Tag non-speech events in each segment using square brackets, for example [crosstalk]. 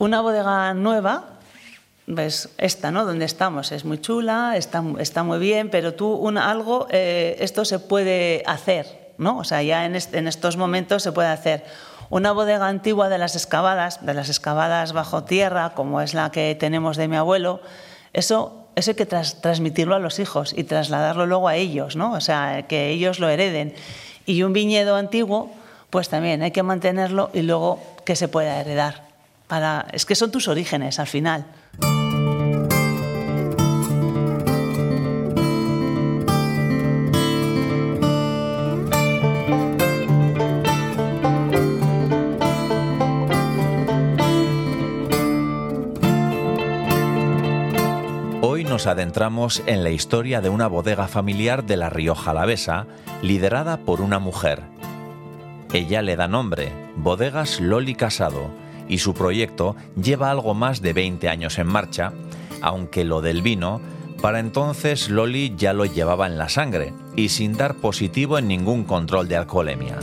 Una bodega nueva, ves esta, ¿no? Donde estamos, es muy chula, está, muy bien, pero tú un, algo, eh, esto se puede hacer, ¿no? O sea, ya en, estos momentos se puede hacer. Una bodega antigua de las excavadas, de las excavadas bajo tierra, como es la que tenemos de mi abuelo, eso, eso hay que transmitirlo a los hijos y trasladarlo luego a ellos, ¿no? O sea, que ellos lo hereden. Y un viñedo antiguo, pues también hay que mantenerlo y luego que se pueda heredar. Para, es que son tus orígenes al final. nos adentramos en la historia de una bodega familiar de la Rioja Alavesa, liderada por una mujer. Ella le da nombre, Bodegas Loli Casado, y su proyecto lleva algo más de 20 años en marcha, aunque lo del vino, para entonces Loli ya lo llevaba en la sangre y sin dar positivo en ningún control de alcoholemia.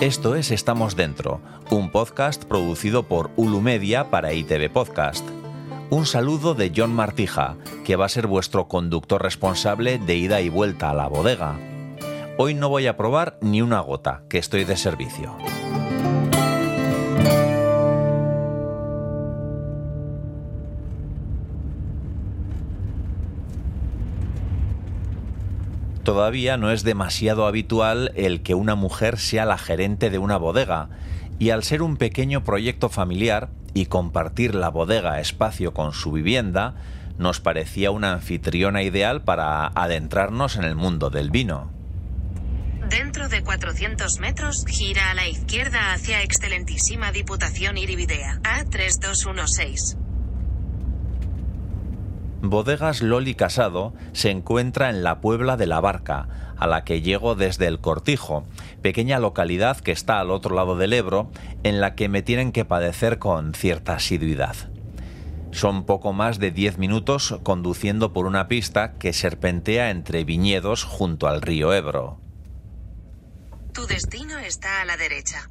Esto es Estamos Dentro, un podcast producido por Ulu Media para ITV Podcast. Un saludo de John Martija, que va a ser vuestro conductor responsable de ida y vuelta a la bodega. Hoy no voy a probar ni una gota, que estoy de servicio. Todavía no es demasiado habitual el que una mujer sea la gerente de una bodega, y al ser un pequeño proyecto familiar y compartir la bodega espacio con su vivienda, nos parecía una anfitriona ideal para adentrarnos en el mundo del vino. Dentro de 400 metros, gira a la izquierda hacia Excelentísima Diputación Iribidea, A3216. Bodegas Loli Casado se encuentra en la Puebla de la Barca, a la que llego desde el Cortijo, pequeña localidad que está al otro lado del Ebro, en la que me tienen que padecer con cierta asiduidad. Son poco más de 10 minutos conduciendo por una pista que serpentea entre viñedos junto al río Ebro. Tu destino está a la derecha.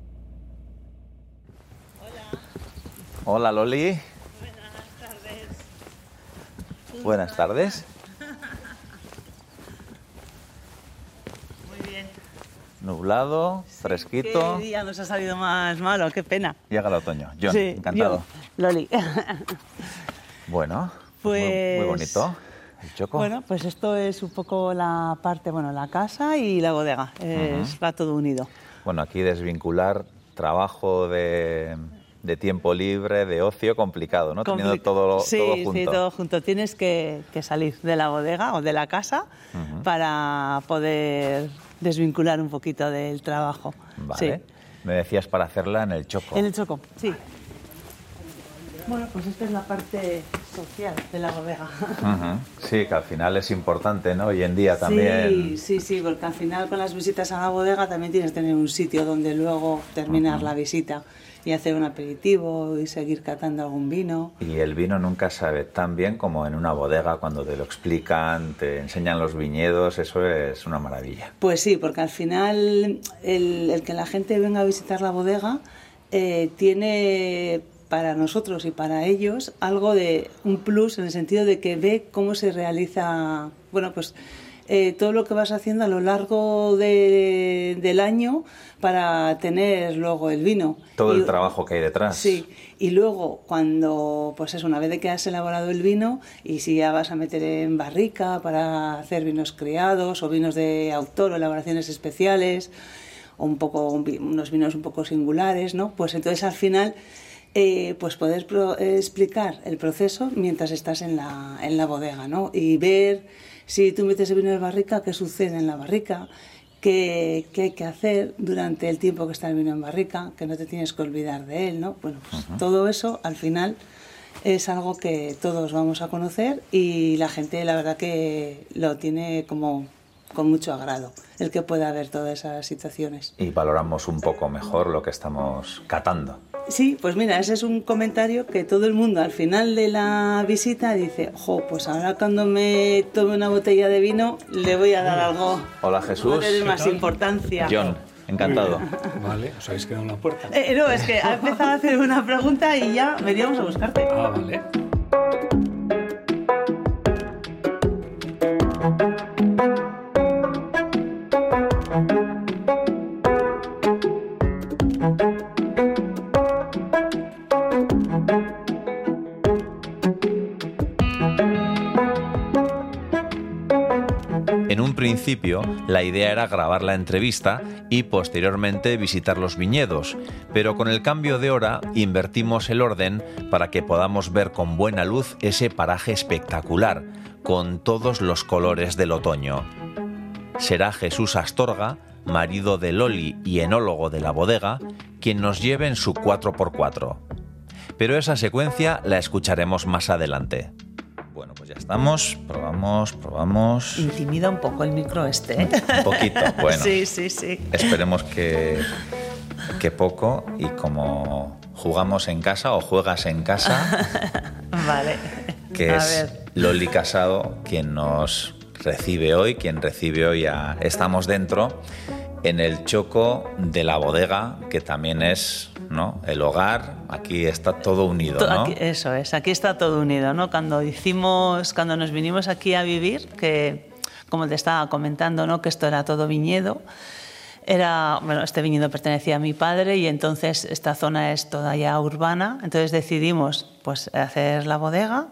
Hola Loli. Buenas tardes. Muy bien. Nublado, fresquito. ¿Qué día nos ha salido más malo? Qué pena. Llega el otoño. John, Sí, encantado. yo, Loli. [laughs] Bueno, Pues- muy, muy bonito. El choco. Bueno, pues esto es un poco la parte, bueno, la casa y la bodega. Es, Va todo unido. Bueno, aquí desvincular trabajo de, de tiempo libre, de ocio, complicado, ¿no? Teniendo Compli- todo, sí, todo junto. Sí, todo junto. Tienes que, que salir de la bodega o de la casa para poder desvincular un poquito del trabajo. Vale. Sí. Me decías para hacerla en el choco. En el Choco, sí. Bueno, pues esta es la parte social de la bodega. Ujú. Sí, que al final es importante, ¿no? Hoy en día también. Sí, sí, sí, porque al final con las visitas a la bodega también tienes que tener un sitio donde luego terminar la visita y hacer un aperitivo y seguir catando algún vino. Y el vino nunca sabe tan bien como en una bodega cuando te lo explican, te enseñan los viñedos, eso es una maravilla. Pues sí, porque al final el, el que la gente venga a visitar la bodega eh, tiene para nosotros y para ellos algo de un plus en el sentido de que ve cómo se realiza, bueno, pues eh, todo lo que vas haciendo a lo largo de- del año para tener luego el vino. Todo el trabajo que hay detrás. Sí, y luego cuando, pues es una vez de que has elaborado el vino y si ya vas a meter en barrica para hacer vinos criados o vinos de autor o elaboraciones especiales o un poco unos vinos un poco singulares, ¿no? Pues entonces al final eh, pues poder pro- eh, explicar el proceso mientras estás en la, en la bodega, ¿no? Y ver si tú metes el vino en barrica, qué sucede en la barrica, qué, qué hay que hacer durante el tiempo que está el vino en barrica, que no te tienes que olvidar de él, ¿no? Bueno, pues todo eso al final es algo que todos vamos a conocer y la gente la verdad que lo tiene como con mucho agrado, el que pueda ver todas esas situaciones. Y valoramos un poco mejor lo que estamos catando. Sí, pues mira, ese es un comentario que todo el mundo al final de la visita dice, jo, pues ahora cuando me tome una botella de vino le voy a dar algo. Hola Jesús. Va más importancia. John, encantado. [laughs] Vale, os habéis quedado en la puerta. Eh, no, es que ha empezado a hacer una pregunta y ya veníamos a buscarte. Ah, vale. Principio, la idea era grabar la entrevista y posteriormente visitar los viñedos, pero con el cambio de hora invertimos el orden para que podamos ver con buena luz ese paraje espectacular, con todos los colores del otoño. Será Jesús Astorga, marido de Loli y enólogo de la bodega, quien nos lleve en su 4x4. Pero esa secuencia la escucharemos más adelante. Bueno, pues ya estamos. Probamos, probamos. Intimida un poco el micro este. ¿eh? Un poquito, bueno. [laughs] sí, sí, sí. Esperemos que, que poco. Y como jugamos en casa o juegas en casa. [laughs] vale. Que es Loli Casado quien nos recibe hoy, quien recibe hoy a Estamos Dentro en el choco de la bodega, que también es ¿no? el hogar, aquí está todo unido. ¿no? eso es, aquí está todo unido. ¿no? Cuando, hicimos, cuando nos vinimos aquí a vivir, que como te estaba comentando, ¿no? que esto era todo viñedo, era, bueno, este viñedo pertenecía a mi padre y entonces esta zona es toda ya urbana, entonces decidimos pues, hacer la bodega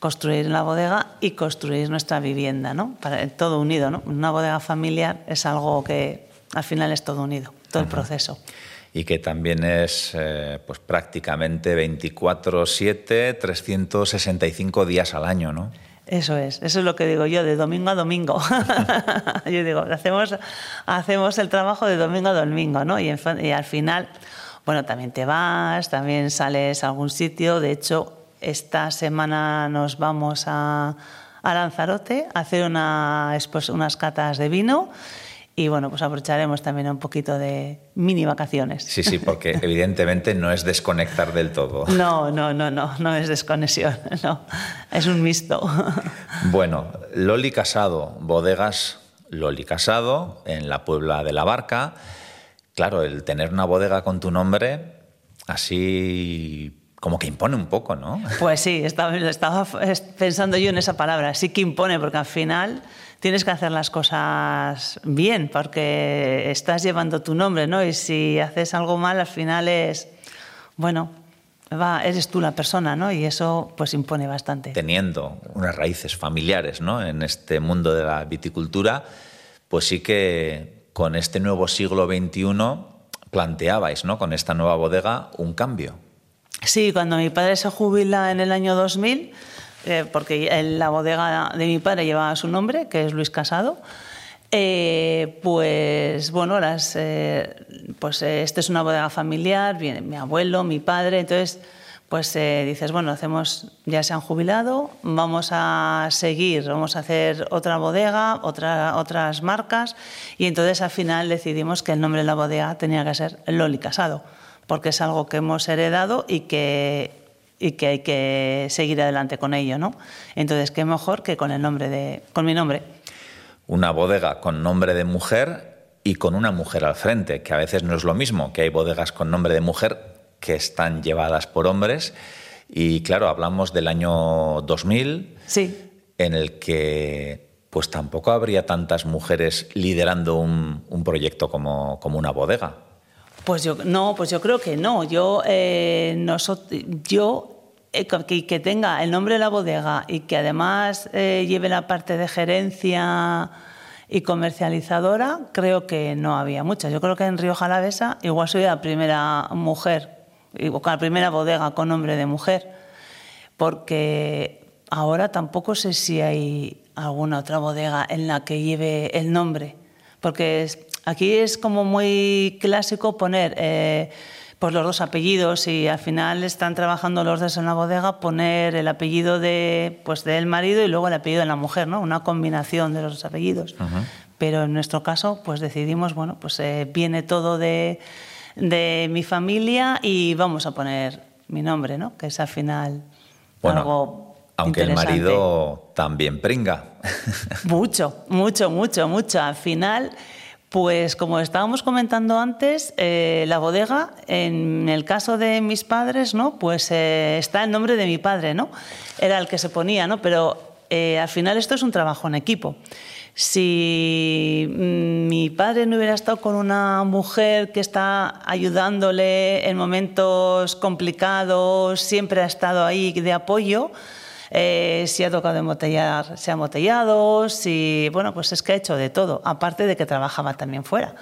construir la bodega y construir nuestra vivienda, ¿no? Para, todo unido, ¿no? Una bodega familiar es algo que al final es todo unido, todo el proceso. Y que también es eh, pues prácticamente 24/7, 365 días al año, ¿no? Eso es, eso es lo que digo yo, de domingo a domingo. [laughs] yo digo, hacemos, hacemos el trabajo de domingo a domingo, ¿no? Y, y, al final, bueno, también te vas, también sales a algún sitio. De hecho, esta semana nos vamos a, a Lanzarote a hacer una, unas catas de vino y bueno, pues aprovecharemos también un poquito de mini vacaciones. Sí, sí, porque [laughs] evidentemente no es desconectar del todo. No, no, no, no, no es desconexión, [laughs] no, es un mixto. [laughs] Bueno, Loli Casado, bodegas Loli Casado, en la Puebla de la Barca. Claro, el tener una bodega con tu nombre, así como que impone un poco, ¿no? Pues sí, estaba, estaba pensando yo en esa palabra, sí que impone, porque al final tienes que hacer las cosas bien, porque estás llevando tu nombre, ¿no? Y si haces algo mal, al final es, bueno, va, eres tú la persona, ¿no? Y eso pues impone bastante. Teniendo unas raíces familiares, ¿no? En este mundo de la viticultura, pues sí que con este nuevo siglo XXI planteabais, ¿no? Con esta nueva bodega un cambio. Sí, cuando mi padre se jubila en el año 2000, eh, porque la bodega de mi padre llevaba su nombre, que es Luis Casado. Eh, pues bueno, las, eh, pues esta es una bodega familiar, viene mi abuelo, mi padre, entonces pues dices, bueno, hacemos, ya se han jubilado, vamos a seguir, vamos a hacer otra bodega, otra, otras marcas, y entonces al final decidimos que el nombre de la bodega tenía que ser Loli Casado, porque es algo que hemos heredado y que y que hay que seguir adelante con ello, ¿no? Entonces, qué mejor que con el nombre de, con mi nombre. Una bodega con nombre de mujer y con una mujer al frente, que a veces no es lo mismo, que hay bodegas con nombre de mujer que están llevadas por hombres. Y claro, hablamos del año 2000, sí. en el que pues tampoco habría tantas mujeres liderando un, un proyecto como, como una bodega. Pues yo no, pues yo creo que no. Yo, eh, yo eh, que, tenga el nombre de la bodega y que además eh, lleve la parte de gerencia y comercializadora, creo que no había muchas. Yo creo que en Río Jalavesa igual soy la primera mujer, la primera bodega con nombre de mujer, porque ahora tampoco sé si hay alguna otra bodega en la que lleve el nombre, porque es, Aquí es como muy clásico poner eh, pues los dos apellidos y al final están trabajando los dos en la bodega, poner el apellido de, pues, del marido y luego el apellido de la mujer, ¿no? una combinación de los dos apellidos. Pero en nuestro caso pues decidimos, bueno, pues eh, viene todo de, de mi familia y vamos a poner mi nombre, ¿no? Que es al final Bueno, algo Aunque el marido también pringa. [laughs] Mucho, mucho, mucho, mucho. Al final, pues como estábamos comentando antes, eh, la bodega, en el caso de mis padres, ¿no? Pues eh, está el nombre de mi padre, ¿no? Era el que se ponía, ¿no? Pero eh, al final esto es un trabajo en equipo. Si mm, mi padre no hubiera estado con una mujer que está ayudándole en momentos complicados, siempre ha estado ahí de apoyo, eh, si ha tocado embotellar, se ha embotellado, si, bueno, pues es que ha hecho de todo, aparte de que trabajaba también fuera.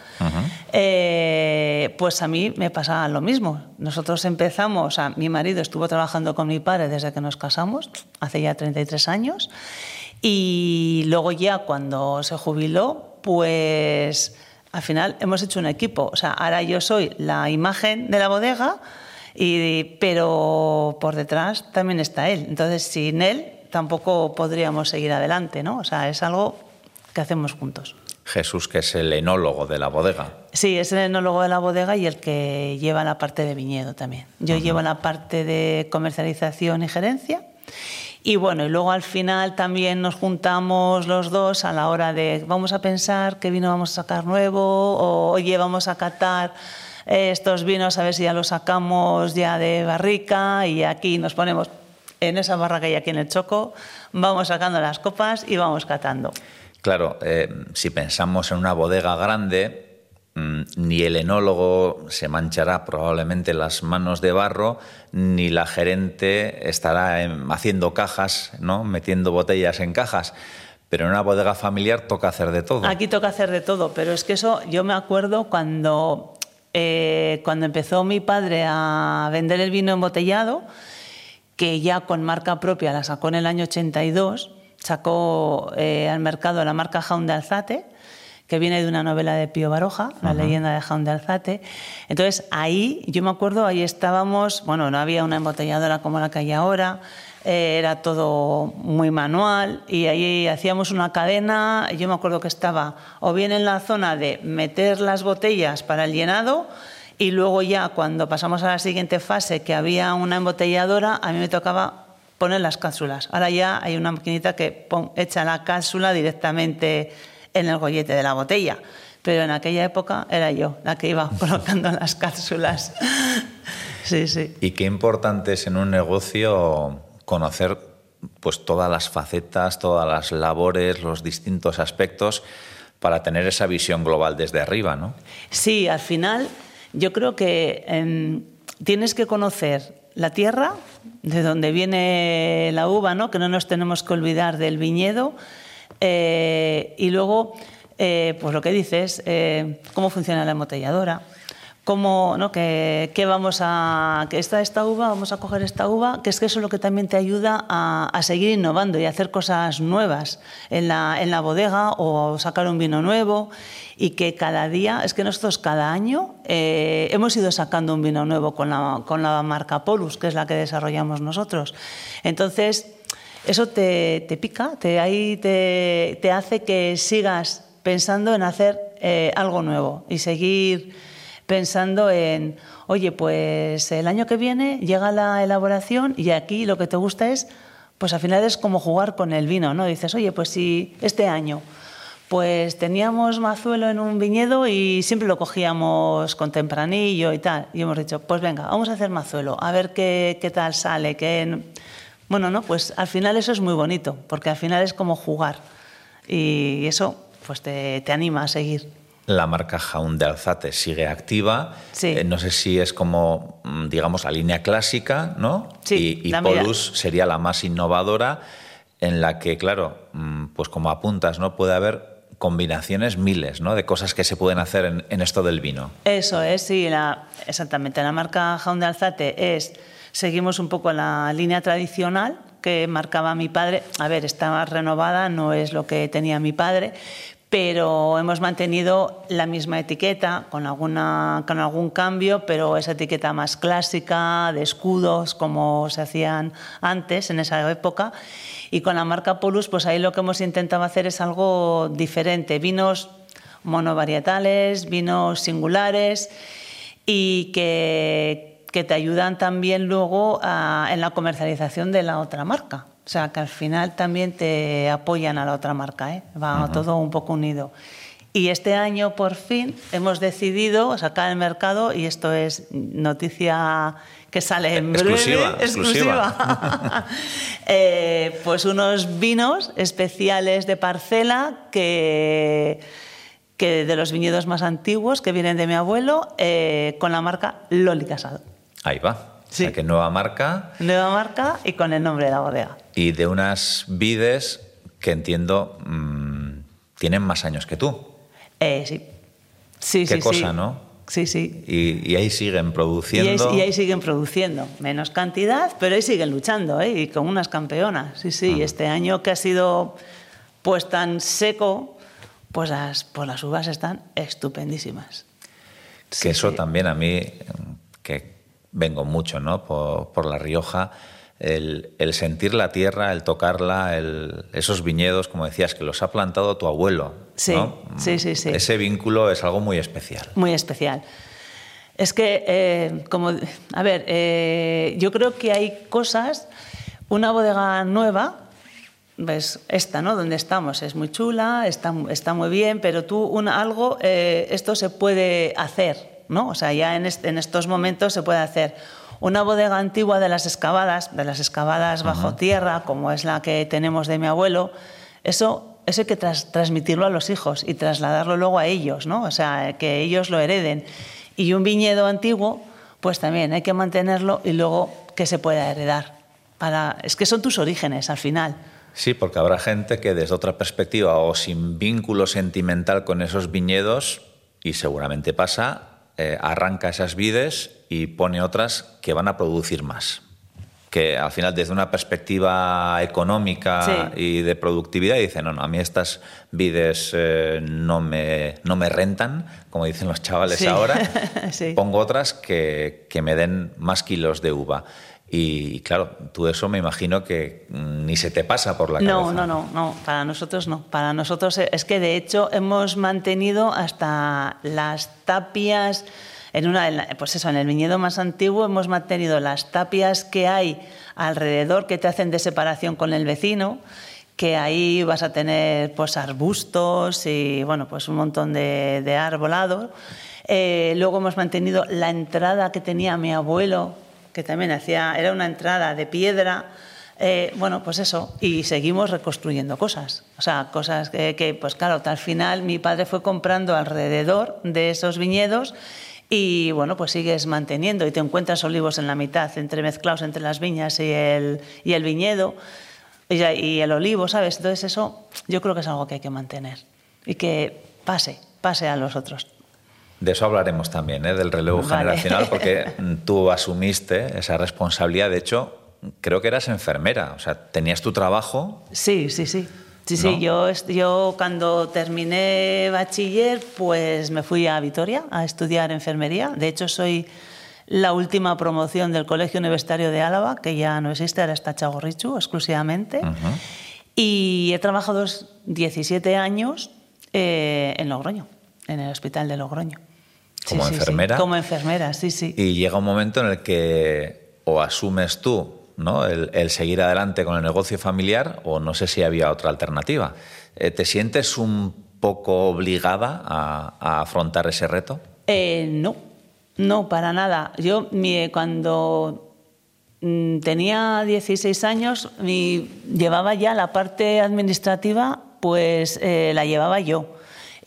Eh, pues a mí me pasaba lo mismo. Nosotros empezamos, o sea, mi marido estuvo trabajando con mi padre desde que nos casamos, hace ya 33 años, y luego ya cuando se jubiló, pues al final hemos hecho un equipo. O sea, ahora yo soy la imagen de la bodega, y, pero por detrás también está él. Entonces, sin él tampoco podríamos seguir adelante, ¿no? O sea, es algo que hacemos juntos. Jesús, que es el enólogo de la bodega. Sí, es el enólogo de la bodega y el que lleva la parte de viñedo también. Yo llevo la parte de comercialización y gerencia. Y bueno, y luego al final también nos juntamos los dos a la hora de vamos a pensar qué vino vamos a sacar nuevo o oye, vamos a catar estos vinos a ver si ya los sacamos ya de barrica y aquí nos ponemos en esa barra que hay aquí en el Choco, vamos sacando las copas y vamos catando. Claro, eh, si pensamos en una bodega grande, mm, ni el enólogo se manchará probablemente las manos de barro, ni la gerente estará haciendo cajas, ¿no? metiendo botellas en cajas. Pero en una bodega familiar toca hacer de todo. Aquí toca hacer de todo, pero es que eso yo me acuerdo cuando, eh, cuando empezó mi padre a vender el vino embotellado, que ya con marca propia la sacó en el año 82, sacó eh, al mercado la marca Jaun de Alzate, que viene de una novela de Pío Baroja, La leyenda de Jaun de Alzate. Entonces ahí, yo me acuerdo, ahí estábamos, bueno, no había una embotelladora como la que hay ahora, era todo muy manual y ahí hacíamos una cadena, yo me acuerdo que estaba o bien en la zona de meter las botellas para el llenado, y luego ya cuando pasamos a la siguiente fase, que había una embotelladora, a mí me tocaba poner las cápsulas. Ahora ya hay una maquinita que pon, echa la cápsula directamente en el gollete de la botella. Pero en aquella época era yo la que iba [laughs] colocando las cápsulas. [laughs] sí, sí. Y qué importante es en un negocio conocer pues todas las facetas, todas las labores, los distintos aspectos para tener esa visión global desde arriba, ¿no? Sí, al final yo creo que eh, tienes que conocer la tierra, de donde viene la uva, ¿no? que no nos tenemos que olvidar del viñedo, eh, y luego, eh, pues lo que dices, eh, cómo funciona la embotelladora, cómo, ¿no? que, vamos a, que esta, esta uva, vamos a coger esta uva, que es que eso es lo que también te ayuda a, a seguir innovando y a hacer cosas nuevas en la, en la bodega o sacar un vino nuevo y que cada día, es que nosotros cada año eh, hemos ido sacando un vino nuevo con la, con la marca Polus, que es la que desarrollamos nosotros. Entonces, eso te, te pica, te, ahí te, te, hace que sigas pensando en hacer eh, algo nuevo y seguir pensando en, oye, pues el año que viene llega la elaboración y aquí lo que te gusta es, pues al final es como jugar con el vino, ¿no? Dices, oye, pues si este año pues teníamos mazuelo en un viñedo y siempre lo cogíamos con tempranillo y tal. Y hemos dicho, pues venga, vamos a hacer mazuelo, a ver qué, tal sale. Qué... Bueno, no, pues al final eso es muy bonito, porque al final es como jugar. Y eso pues te, te anima a seguir. La marca Jaun de Alzate sigue activa. Sí. Eh, no sé si es como, mm, digamos, la línea clásica, ¿no? Sí, y y Polus sería la más innovadora, en la que, claro, mm, pues como apuntas, ¿no? Puede haber combinaciones miles, ¿no? De cosas que se pueden hacer en, en esto del vino. Eso es, sí, la, exactamente. La marca Jaun de Alzate es, seguimos un poco la línea tradicional que marcaba mi padre. A ver, está más renovada, no es lo que tenía mi padre, pero hemos mantenido la misma etiqueta con, con algún cambio, pero esa etiqueta más clásica, de escudos, como se hacían antes, en esa época. Y con la marca Polus, pues ahí lo que hemos intentado hacer es algo diferente. Vinos monovarietales, vinos singulares y que, que te ayudan también luego en la comercialización de la otra marca. O sea, que al final también te apoyan a la otra marca, ¿eh? va todo un poco unido. Y este año, por fin, hemos decidido sacar al mercado, y esto es noticia que sale en breve, Exclusiva, [laughs] exclusiva. [laughs] Eh, pues unos vinos especiales de parcela que, que de los viñedos más antiguos que vienen de mi abuelo eh, con la marca Loli Casado. Ahí va. Sí. O sea que nueva marca Nueva marca y con el nombre de la bodega. Y de unas vides que entiendo mm, tienen más años que tú. Eh, sí. Sí, Qué sí, cosa, sí. ¿no? Sí, sí. Y, y ahí siguen Y ahí, produciendo. y ahí siguen produciendo. Menos cantidad, pero ahí siguen luchando, ¿eh? Y con unas campeonas. Sí, sí. Y este año que ha sido pues tan seco, pues las, pues las uvas están estupendísimas. que eso también a mí, que vengo mucho ¿no? por, por La Rioja, el, el sentir la tierra, el tocarla, el- esos viñedos, como decías, que los ha plantado tu abuelo. Sí, ¿no? sí, sí, sí. Ese vínculo es algo muy especial. Muy especial. Es que, eh, como, a ver, eh, yo creo que hay cosas, una bodega nueva, ves, esta, ¿no? Donde estamos, es muy chula, está, está muy bien, pero tú, algo, eh, esto se puede hacer, ¿no? O sea, ya en, est- en estos momentos se puede hacer. Una bodega antigua de las excavadas, de las excavadas bajo tierra, como es la que tenemos de mi abuelo, eso, eso hay que tras- transmitirlo a los hijos y trasladarlo luego a ellos, ¿no? O sea, que ellos lo hereden. Y un viñedo antiguo, pues también hay que mantenerlo y luego que se pueda heredar. Para, es que son tus orígenes al final. Sí, porque habrá gente que desde otra perspectiva o sin vínculo sentimental con esos viñedos, y seguramente pasa, eh, arranca esas vides y pone otras que van a producir más. Que al final desde una perspectiva económica Sí. y de productividad dice, no, no, a mí estas vides eh, no, me, no me rentan, como dicen los chavales Sí. ahora, [laughs] Sí. pongo otras que, que me den más kilos de uva. Y claro, tú eso me imagino que mm, ni se te pasa por la cabeza. No, no, no, no, para nosotros no. Para nosotros es que de hecho hemos mantenido hasta las tapias, en una, en la- pues eso, en el viñedo más antiguo hemos mantenido las tapias que hay alrededor que te hacen de separación con el vecino, que ahí vas a tener pues arbustos y bueno, pues un montón de, de arbolado. Eh, luego hemos mantenido la entrada que tenía mi abuelo, que también hacía, era una entrada de piedra. Eh, bueno, pues eso, y seguimos reconstruyendo cosas. O sea, cosas que, que, pues claro, al final mi padre fue comprando alrededor de esos viñedos y bueno, pues sigues manteniendo y te encuentras olivos en la mitad, entremezclados entre las viñas y el, y el viñedo y, y el olivo, ¿sabes? Entonces eso yo creo que es algo que hay que mantener y que pase, pase a los otros. De eso hablaremos también, ¿eh? del relevo Vale. generacional, porque [laughs] tú asumiste esa responsabilidad. De hecho, creo que eras enfermera, o sea, tenías tu trabajo. Sí, sí, sí. Sí, ¿No? sí, yo, yo cuando terminé bachiller, pues me fui a Vitoria a estudiar enfermería. De hecho, soy la última promoción del Colegio Universitario de Álava, que ya no existe, ahora está Chagorrichu exclusivamente. Y he trabajado 17 años eh, en Logroño, en el hospital de Logroño. ¿Como enfermera? Como enfermera, sí, sí. Y llega un momento en el que o asumes tú ¿no? el, el seguir adelante con el negocio familiar o no sé si había otra alternativa. Eh, ¿Te sientes un poco obligada a, a afrontar ese reto? Eh, no, no, para nada. Yo mi- cuando mm, tenía 16 años mi- llevaba ya la parte administrativa, pues eh, la llevaba yo.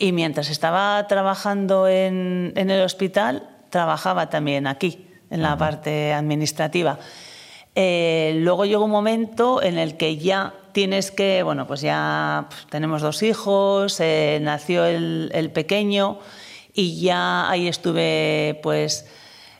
Y mientras estaba trabajando en, en el hospital, trabajaba también aquí, en la parte administrativa. Eh, luego llegó un momento en el que ya tienes que, bueno, pues ya pues, tenemos dos hijos, eh, nació el, el pequeño y ya ahí estuve, pues,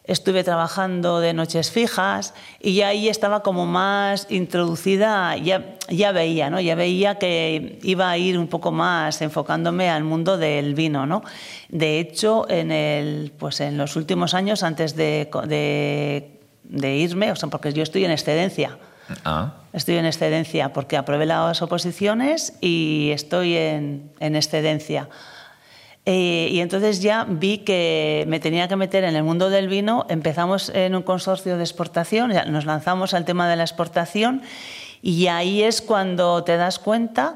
estuve trabajando de noches fijas y ya ahí estaba como más introducida, ya, ya veía, ¿no? Ya veía que iba a ir un poco más enfocándome al mundo del vino, ¿no? De hecho, en, el, pues en los últimos años, antes de, de, de irme, o sea, porque yo estoy en excedencia, Ah, Estoy en excedencia porque aprobé las oposiciones y estoy en, en excedencia. Eh, y entonces ya vi que me tenía que meter en el mundo del vino. Empezamos en un consorcio de exportación, nos lanzamos al tema de la exportación y ahí es cuando te das cuenta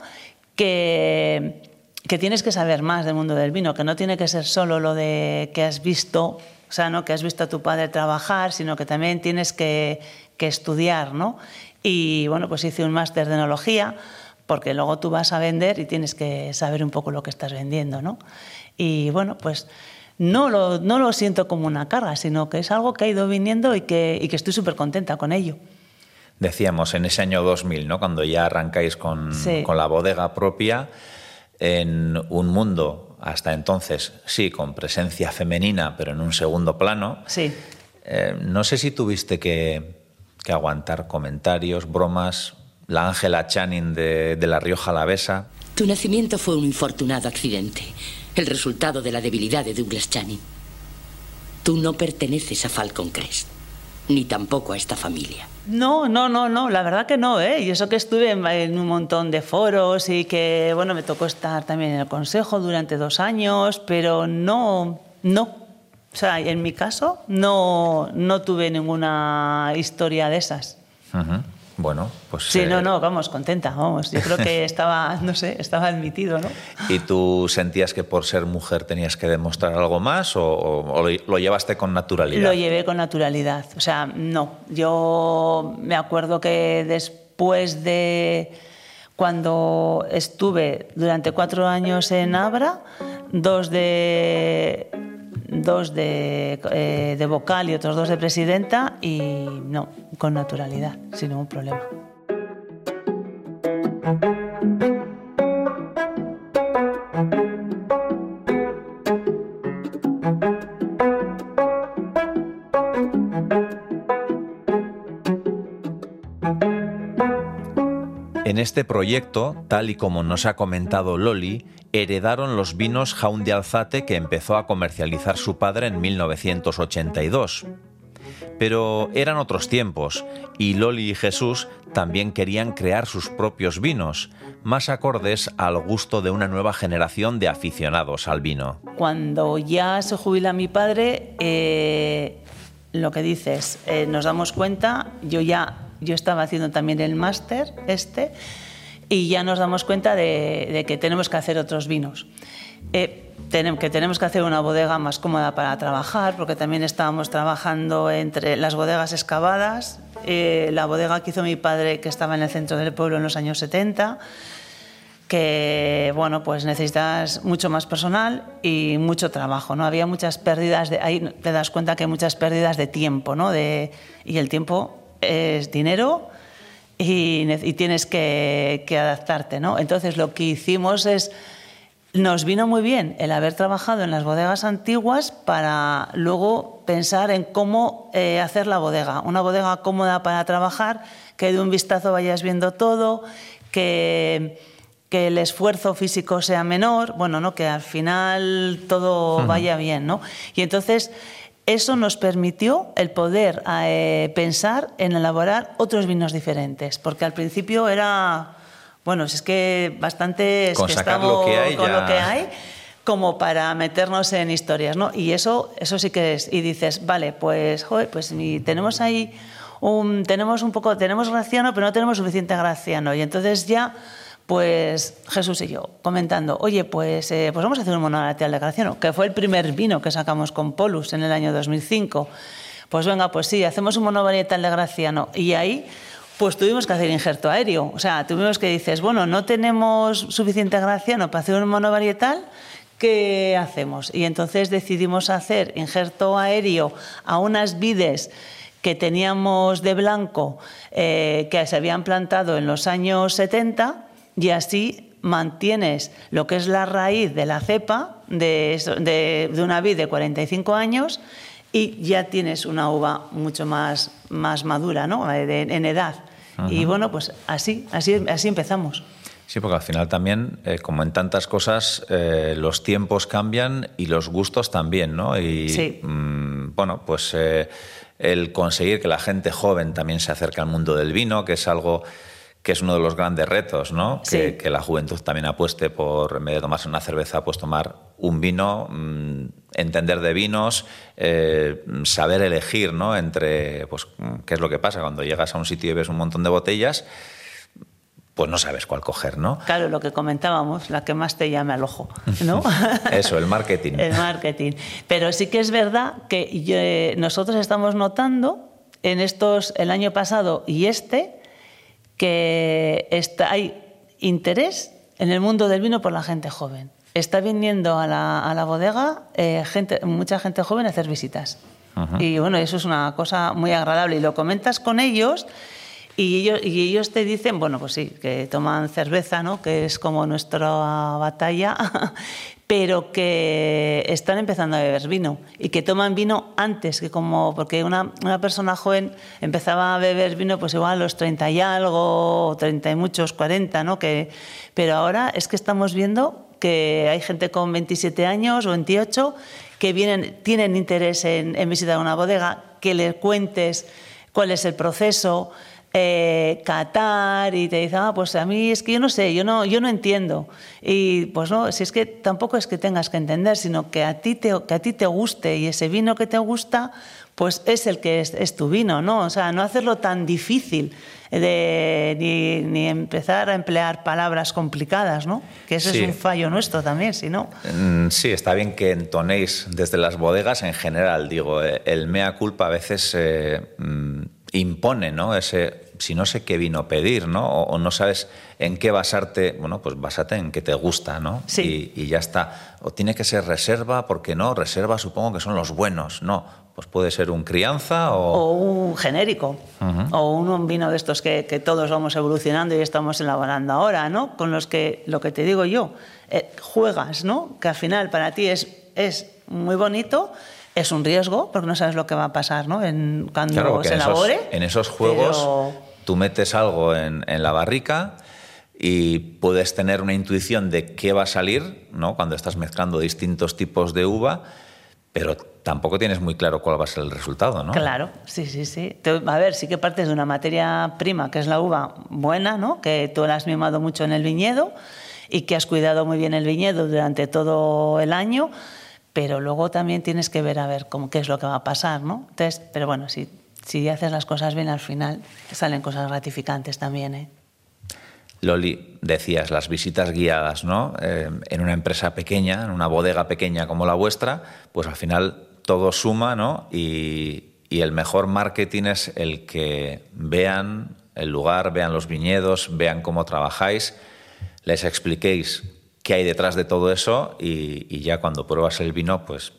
que, que tienes que saber más del mundo del vino, que no tiene que ser solo lo de que has visto, o sea, ¿no? que has visto a tu padre trabajar, sino que también tienes que, que estudiar, ¿no? Y bueno, pues hice un máster de enología porque luego tú vas a vender y tienes que saber un poco lo que estás vendiendo, ¿no? Y bueno, pues no lo, no lo siento como una carga, sino que es algo que ha ido viniendo y que, y que estoy súper contenta con ello. Decíamos, en ese año 2000, ¿no? cuando ya arrancáis con, con la bodega propia, en un mundo hasta entonces, sí, con presencia femenina, pero en un segundo plano. Sí. Eh, no sé si tuviste que, que aguantar comentarios, bromas, la Ángela Channing de, de La Rioja Alavesa. Tu nacimiento fue un infortunado accidente, el resultado de la debilidad de Douglas Channing. Tú no perteneces a Falcon Crest, ni tampoco a esta familia. No, no, no, no, la verdad que no, ¿eh? Y eso que estuve en un montón de foros y que, bueno, me tocó estar también en el consejo durante dos años, pero no, no. O sea, en mi caso no, no tuve ninguna historia de esas. Ujú. Bueno, pues... Sí, eh, no, no, vamos, contenta, vamos. Yo creo que [laughs] estaba, no sé, estaba admitido, ¿no? ¿Y tú sentías que por ser mujer tenías que demostrar algo más o, o- o lo, lo llevaste con naturalidad? Lo llevé con naturalidad. O sea, no. Yo me acuerdo que después de cuando estuve durante cuatro años en Abra, dos de dos de, eh, de vocal y otros dos de presidenta y no, con naturalidad, sin ningún problema. En este proyecto, tal y como nos ha comentado Loli, heredaron los vinos Jaun de Alzate que empezó a comercializar su padre en 1982. Pero eran otros tiempos y Loli y Jesús también querían crear sus propios vinos, más acordes al gusto de una nueva generación de aficionados al vino. Cuando ya se jubila mi padre, eh, lo que dices, eh, nos damos cuenta, yo ya yo estaba haciendo también el máster este y ya nos damos cuenta de, que tenemos que hacer otros vinos. Eh, que tenemos que hacer una bodega más cómoda para trabajar, porque también estábamos trabajando entre las bodegas excavadas, eh, la bodega que hizo mi padre, que estaba en el centro del pueblo en los años 70, que bueno, pues necesitas mucho más personal y mucho trabajo, ¿no? Había muchas pérdidas de ahí te das cuenta que hay muchas pérdidas de tiempo, ¿no? De, y el tiempo es dinero y, ne- y tienes que, que adaptarte, ¿no? Entonces lo que hicimos es nos vino muy bien el haber trabajado en las bodegas antiguas para luego pensar en cómo eh, hacer la bodega. Una bodega cómoda para trabajar, que de un vistazo vayas viendo todo, que, que el esfuerzo físico sea menor, bueno, ¿no? que al final todo vaya bien. ¿no? Y entonces eso nos permitió el poder eh, pensar en elaborar otros vinos diferentes, porque al principio era, bueno, es que bastante es Con que sacar estamos lo que hay con ya- lo que hay como para meternos en historias, ¿no? Y eso, eso sí que es. Y dices, vale, pues, joder, pues ni- tenemos ahí un, tenemos un poco, tenemos graciano, pero no tenemos suficiente graciano. Y entonces ya, pues Jesús y yo comentando, oye, pues, eh, pues vamos a hacer un monovarietal de graciano, que fue el primer vino que sacamos con Polus en el año 2005. Pues venga, pues sí, hacemos un monovarietal de graciano. Y ahí pues tuvimos que hacer injerto aéreo. O sea, tuvimos que dices, bueno, no tenemos suficiente graciano para hacer un monovarietal, ¿qué hacemos? Y entonces decidimos hacer injerto aéreo a unas vides que teníamos de blanco eh, que se habían plantado en los años 70 y así mantienes lo que es la raíz de la cepa de, de- de una vid de 45 años y ya tienes una uva mucho más, más madura ¿no? Eh, de- en edad. Y bueno, pues así, así, así empezamos. Sí, porque al final también, eh, como en tantas cosas, eh, los tiempos cambian y los gustos también, ¿no? Y Sí. mm, bueno, pues eh, el conseguir que la gente joven también se acerque al mundo del vino, que es algo que es uno de los grandes retos, ¿no? Sí. Que, que la juventud también apueste por, en vez de tomarse una cerveza, pues tomar un vino, mm, entender de vinos, eh, saber elegir, ¿no? Entre, pues, qué es lo que pasa cuando llegas a un sitio y ves un montón de botellas, pues no sabes cuál coger, ¿no? Claro, lo que comentábamos, la que más te llame al ojo, ¿no? [laughs] Eso, el marketing. el marketing. Pero sí que es verdad que yo- eh, nosotros estamos notando en estos, el año pasado y este, que está, hay interés en el mundo del vino por la gente joven. Está viniendo a la, a la bodega eh, gente, mucha gente joven a hacer visitas. Y bueno, eso es una cosa muy agradable. Y lo comentas con ellos y ellos, y ellos te dicen, bueno, pues sí, que toman cerveza, ¿no? que es como nuestra batalla, [laughs] pero que están empezando a beber vino y que toman vino antes, que como, porque una, persona joven empezaba a beber vino pues igual a los 30 y algo, o 30 y muchos, 40, ¿no? Que, pero ahora es que estamos viendo que hay gente con 27 años o 28 que vienen, tienen interés en, en visitar una bodega, que le cuentes cuál es el proceso, eh, catar y te dice, ah, pues a mí es que yo no sé, yo no, yo no entiendo. Y pues no, si es que tampoco es que tengas que entender, sino que a ti te, que a ti te guste y ese vino que te gusta, pues es el que es, es tu vino, ¿no? O sea, no hacerlo tan difícil de, ni, ni empezar a emplear palabras complicadas, ¿no? Que ese Sí. es un fallo nuestro también, si no. Mm, Sí, está bien que entonéis desde las bodegas en general, digo, eh, el mea culpa a veces eh, mm, impone, ¿no? Ese, si no sé qué vino pedir, ¿no? O, o no sabes en qué basarte, bueno, pues básate en qué te gusta, ¿no? Sí. Y, y ya está. O tiene que ser reserva, porque no, reserva supongo que son los buenos, no. Pues puede ser un crianza o... o un genérico, o un, vino de estos que, que todos vamos evolucionando y estamos elaborando ahora, ¿no? Con los que, lo que te digo yo, eh, juegas, ¿no? Que al final para ti es, es muy bonito, es un riesgo, porque no sabes lo que va a pasar, ¿no? En, cuando Claro, se en esos, elabore. en esos juegos pero- tú metes algo en, la barrica y puedes tener una intuición de qué va a salir, ¿no? Cuando estás mezclando distintos tipos de uva, pero tampoco tienes muy claro cuál va a ser el resultado, ¿no? Claro, sí, sí, sí. A ver, sí que partes de una materia prima, que es la uva buena, ¿no? Que tú la has mimado mucho en el viñedo y que has cuidado muy bien el viñedo durante todo el año, pero luego también tienes que ver a ver cómo, qué es lo que va a pasar, ¿no? Entonces, pero bueno, si haces las cosas bien al final, salen cosas gratificantes también, ¿eh? Loli, decías las visitas guiadas, ¿no? Eh, en una empresa pequeña, en una bodega pequeña como la vuestra, pues al final todo suma, ¿no? Y, el mejor marketing es el que vean el lugar, vean los viñedos, vean cómo trabajáis, les expliquéis qué hay detrás de todo eso y ya cuando pruebas el vino, pues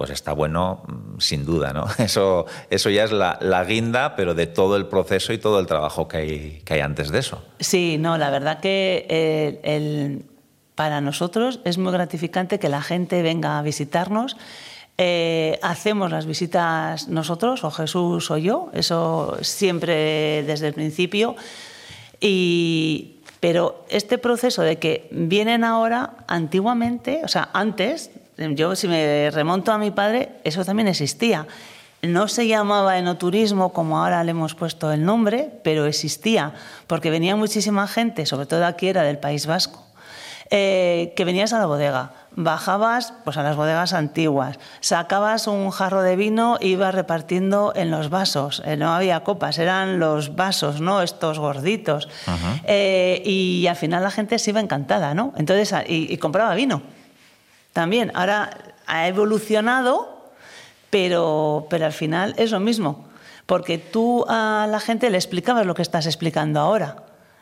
pues está bueno mm, sin duda, ¿no? [laughs] Eso, eso ya es la, la guinda, pero de todo el proceso y todo el trabajo que hay, que hay antes de eso. Sí, no, la verdad que eh, el- para nosotros es muy gratificante que la gente venga a visitarnos. Eh, hacemos las visitas nosotros, o Jesús o yo, eso siempre desde el principio. Y, pero este proceso de que vienen ahora, antiguamente, o sea, antes, yo si me remonto a mi padre, eso también existía. No se llamaba enoturismo como ahora le hemos puesto el nombre, pero existía, porque venía muchísima gente, sobre todo aquí era del País Vasco, eh, que venías a la bodega, bajabas pues a las bodegas antiguas, sacabas un jarro de vino e ibas repartiendo en los vasos. Eh, no había copas, eran los vasos, ¿no? Estos gorditos. Eh, y al final la gente se iba encantada, ¿no? Entonces, y compraba vino. También, ahora ha evolucionado, pero, pero al final es lo mismo, porque tú a la gente le explicabas lo que estás explicando ahora.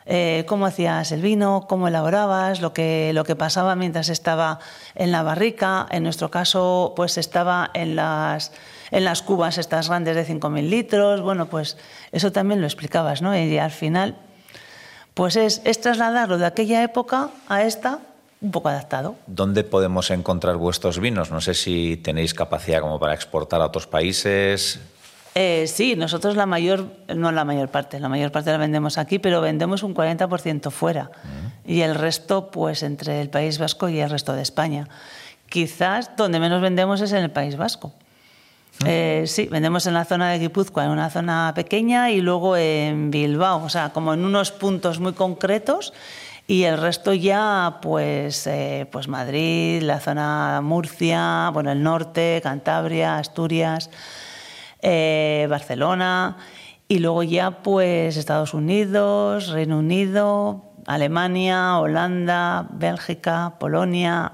Eh, cómo hacías el vino, cómo elaborabas, lo que, lo que pasaba mientras estaba en la barrica. En nuestro caso, pues estaba en las, en las cubas estas grandes de 5.000 litros. Bueno, pues eso también lo explicabas, ¿no? Y al final, pues es, es trasladarlo de aquella época a esta un poco adaptado. ¿Dónde podemos encontrar vuestros vinos? No sé si tenéis capacidad como para exportar a otros países. Eh, sí, nosotros la mayor, no la mayor parte, la mayor parte la vendemos aquí, pero vendemos un 40% fuera y el resto pues entre el País Vasco y el resto de España. Quizás donde menos vendemos es en el País Vasco. Eh, sí, vendemos en la zona de Guipúzcoa, en una zona pequeña, y luego en Bilbao, o sea, como en unos puntos muy concretos. Y el resto ya, pues, eh, pues Madrid, la zona Murcia, bueno, el norte, Cantabria, Asturias, eh, Barcelona. Y luego ya, pues, Estados Unidos, Reino Unido, Alemania, Holanda, Bélgica, Polonia,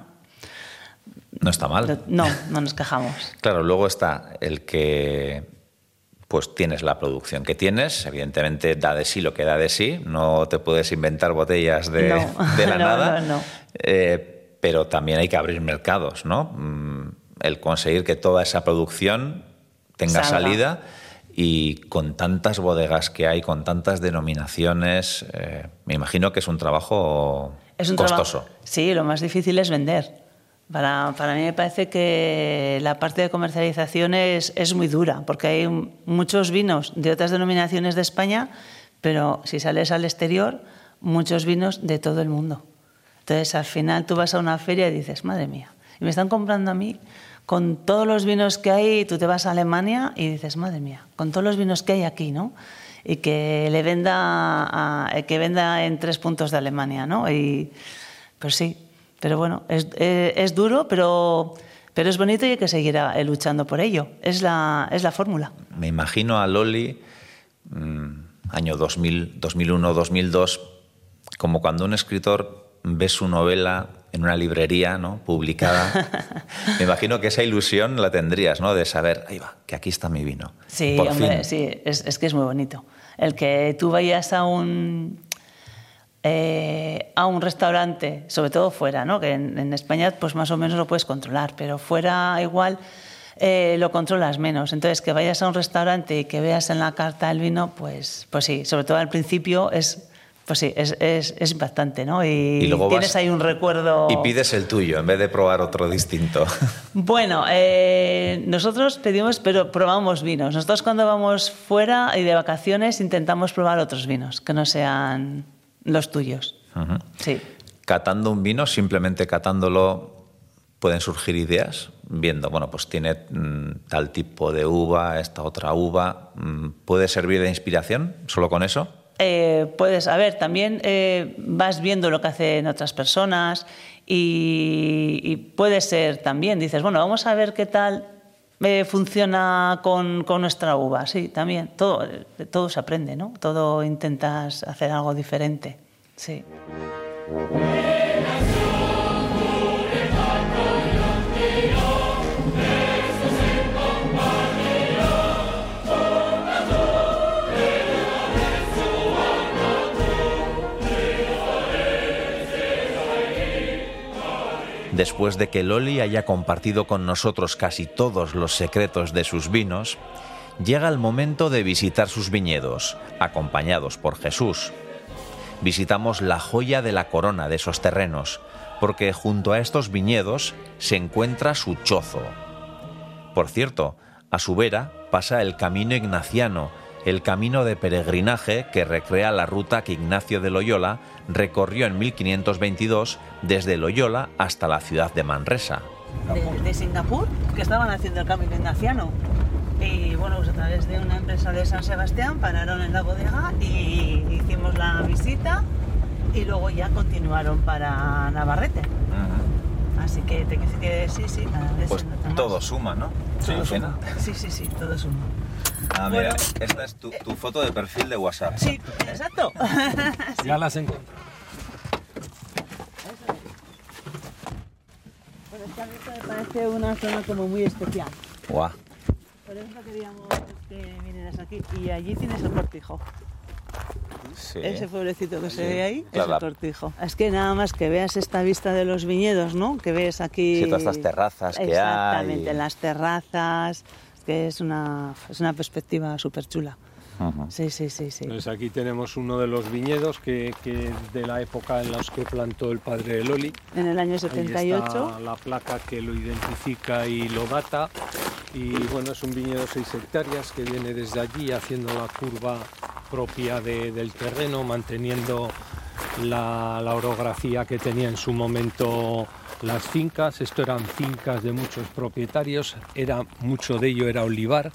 no está mal. No, no nos quejamos. claro, luego está el que pues tienes la producción que tienes, evidentemente da de sí lo que da de sí, no te puedes inventar botellas de, [laughs] de la [laughs] nada, eh, pero también hay que abrir mercados, ¿no? Mm, el conseguir que toda esa producción tenga salida y con tantas bodegas que hay, con tantas denominaciones, eh, me imagino que es un trabajo es un costoso. sí, lo más difícil es vender. Para, mí me parece que la parte de comercialización es, muy dura, porque hay muchos vinos de otras denominaciones de España, pero si sales al exterior, muchos vinos de todo el mundo. Entonces, al final tú vas a una feria y dices, madre mía, y me están comprando a mí con todos los vinos que hay, tú te vas a Alemania y dices, madre mía, con todos los vinos que hay aquí, ¿no? Y que le venda, que venda en tres puntos de Alemania, ¿no? Y pues sí, pero bueno, es, eh, es, duro, pero, pero es bonito y hay que seguir eh, luchando por ello. Es la, es la fórmula. Me imagino a Loli, mm, año 2000, 2001, 2002, como cuando un escritor ve su novela en una librería ¿no? publicada. [laughs] Me imagino que esa ilusión la tendrías, ¿no? De saber, ahí va, que aquí está mi vino. Sí, hombre, sí, es, es, que es muy bonito. El que tú vayas a un, eh, a un restaurante, sobre todo fuera, ¿no? que en, España pues más o menos lo puedes controlar, pero fuera igual eh, lo controlas menos. Entonces, que vayas a un restaurante y que veas en la carta el vino, pues, pues sí, sobre todo al principio es... Pues sí, es, es, impactante, ¿no? Y, tienes ahí un recuerdo... Y pides el tuyo en vez de probar otro distinto. [laughs] Bueno, eh, nosotros pedimos, pero probamos vinos. Nosotros cuando vamos fuera y de vacaciones intentamos probar otros vinos, que no sean los tuyos. Sí. Catando un vino, simplemente catándolo, pueden surgir ideas, viendo, bueno, pues tiene mm, tal tipo de uva, esta otra uva. Mm, ¿Puede servir de inspiración solo con eso? Eh, puedes, a ver, también eh, vas viendo lo que hacen otras personas y, puede ser también, dices, bueno, vamos a ver qué tal eh, funciona con, con, nuestra uva. Sí, también, todo, todo se aprende, ¿no? Todo intentas hacer algo diferente. Sí. Después de que Loli haya compartido con nosotros casi todos los secretos de sus vinos, llega el momento de visitar sus viñedos, acompañados por Jesús. Visitamos la joya de la corona de esos terrenos, porque junto a estos viñedos se encuentra su chozo. Por cierto, a su vera pasa el camino ignaciano, el camino de peregrinaje que recrea la ruta que Ignacio de Loyola recorrió en 1522 desde Loyola hasta la ciudad de Manresa. De, Singapur, que estaban haciendo el camino ignaciano. Y bueno, pues a través de una empresa de San Sebastián pararon en la bodega y hicimos la visita y luego ya continuaron para Navarrete. Así que te que sí, sí, cada vez pues todo suma, ¿no? Todo suma. Sí, sí, sí, todo suma. Ah, mira, esta es tu, foto de perfil de WhatsApp. Sí, exacto. [laughs] Ya las encontré. Bueno, esta vista me parece una zona como muy especial. Guau. Por eso queríamos que vinieras aquí. Y allí tienes el cortijo. Sí. Ese pueblecito que se ve ahí es el cortijo. Es que nada más que veas esta vista de los viñedos, ¿no? Que ves aquí... Sí, todas estas terrazas que hay. Exactamente, las terrazas, que es una, es una perspectiva súper chula. Sí, sí, sí, sí. Pues aquí tenemos uno de los viñedos que, que de la época en los que plantó el padre de Loli. En el año 78. Ahí está la placa que lo identifica y lo data. Y bueno, es un viñedo de 6 hectáreas que viene desde allí haciendo la curva propia de, del terreno, manteniendo la, la, orografía que tenía en su momento las fincas, esto eran fincas de muchos propietarios, era mucho de ello era olivar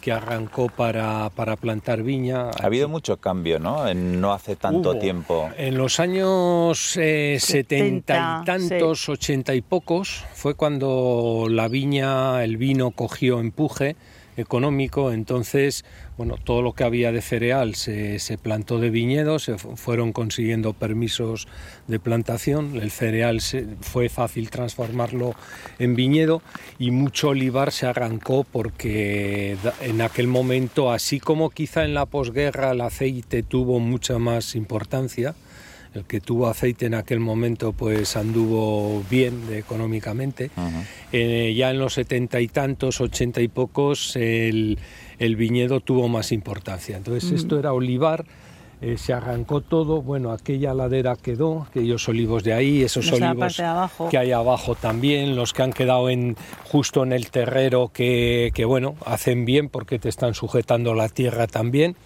que arrancó para, para plantar viña. Ha habido mucho cambio, ¿no? En no hace tanto Hubo. tiempo. En los años eh, 70 y 70, tantos, 80 y pocos, fue cuando la viña, el vino cogió empuje económico, entonces, bueno, todo lo que había de cereal se, plantó de viñedo, se fu- fueron consiguiendo permisos de plantación, el cereal se- fue fácil transformarlo en viñedo y mucho olivar se arrancó porque en aquel momento, así como quizá en la posguerra el aceite tuvo mucha más importancia, el que tuvo aceite en aquel momento pues anduvo bien económicamente. Eh, ya en los setenta y tantos, ochenta y pocos, el, el viñedo tuvo más importancia. Entonces esto era olivar. eh, se arrancó todo, bueno, aquella ladera quedó, aquellos olivos de ahí, esos Esa olivos que hay abajo también, los que han quedado en, justo en el terrero, que, que, bueno, hacen bien porque te están sujetando la tierra también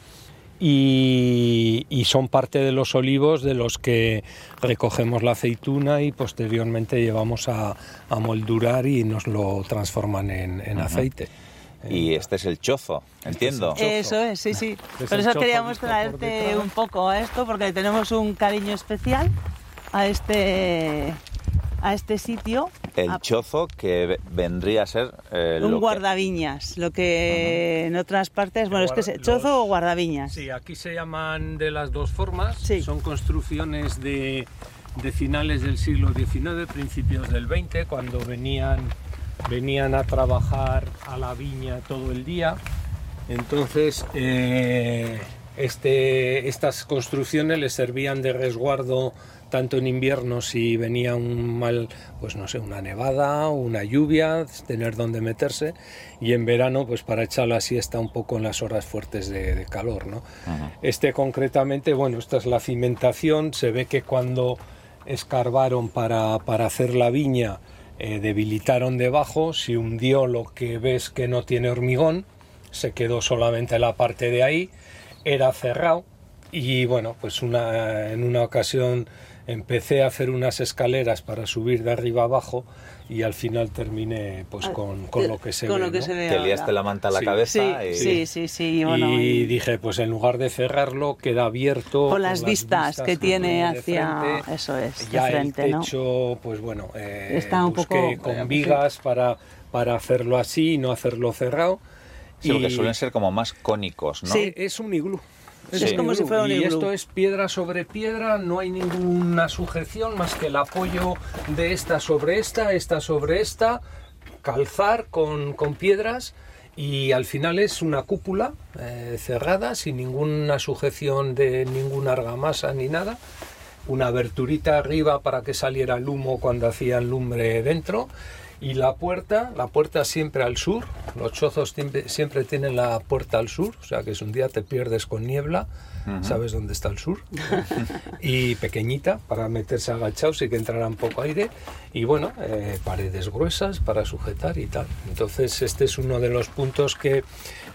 y, y son parte de los olivos de los que recogemos la aceituna y posteriormente llevamos a, a moldurar y nos lo transforman en, en aceite. Y este es el chozo, entiendo. chozo. Eso es, sí, sí. Es Por eso queríamos traerte un poco a esto, porque tenemos un cariño especial a este, a este sitio. El a- chozo que ve- vendría a ser eh, un lo que- guardaviñas, lo que en otras partes, bueno, es que es chozo los- o guardaviñas. Sí, aquí se llaman de las dos formas. Sí. Son construcciones de, de finales del siglo XIX, principios del XX, cuando venían, venían a trabajar a la viña todo el día. Entonces, eh, este, estas construcciones les servían de resguardo tanto en invierno si venía un mal, pues no sé, una nevada, una lluvia, tener donde meterse, y en verano pues para echar la siesta un poco en las horas fuertes de, de calor, ¿no? Este concretamente, bueno, esta es la cimentación, se ve que cuando escarbaron para, para hacer la viña, eh, debilitaron debajo, se hundió lo que ves que no tiene hormigón, se quedó solamente la parte de ahí, era cerrado y bueno, pues una, en una ocasión empecé a hacer unas escaleras para subir de arriba abajo y al final terminé pues con, con lo que se Con ve. lo que ¿no? se ve Te liaste la manta a la Sí. cabeza Sí, y... sí, sí, sí, y bueno, y y- dije, pues en lugar de cerrarlo, queda abierto. Con las vistas que tiene de hacia- frente. eso es, de Ya frente, el ¿no? techo, pues bueno, eh, Está un busqué poco- con vigas para, para hacerlo así y no hacerlo cerrado. Sí, Y- suelen ser como más cónicos, ¿no? Sí. Es un iglú. Es Sí. como si fuera un y iglú. esto es piedra sobre piedra, no hay ninguna sujeción más que el apoyo de esta sobre esta, esta sobre esta, calzar con, con piedras y al final es una cúpula eh, cerrada sin ninguna sujeción de ninguna argamasa ni nada. Una aberturita arriba para que saliera el humo cuando hacían lumbre dentro y la puerta, la puerta siempre al sur. Los chozos siempre, siempre tienen la puerta al sur, o sea que si un día te pierdes con niebla, sabes dónde está el sur. y pequeñita para meterse agachados y que entrara un poco aire. Y bueno, eh, paredes gruesas para sujetar y tal. Entonces este es uno de los puntos que,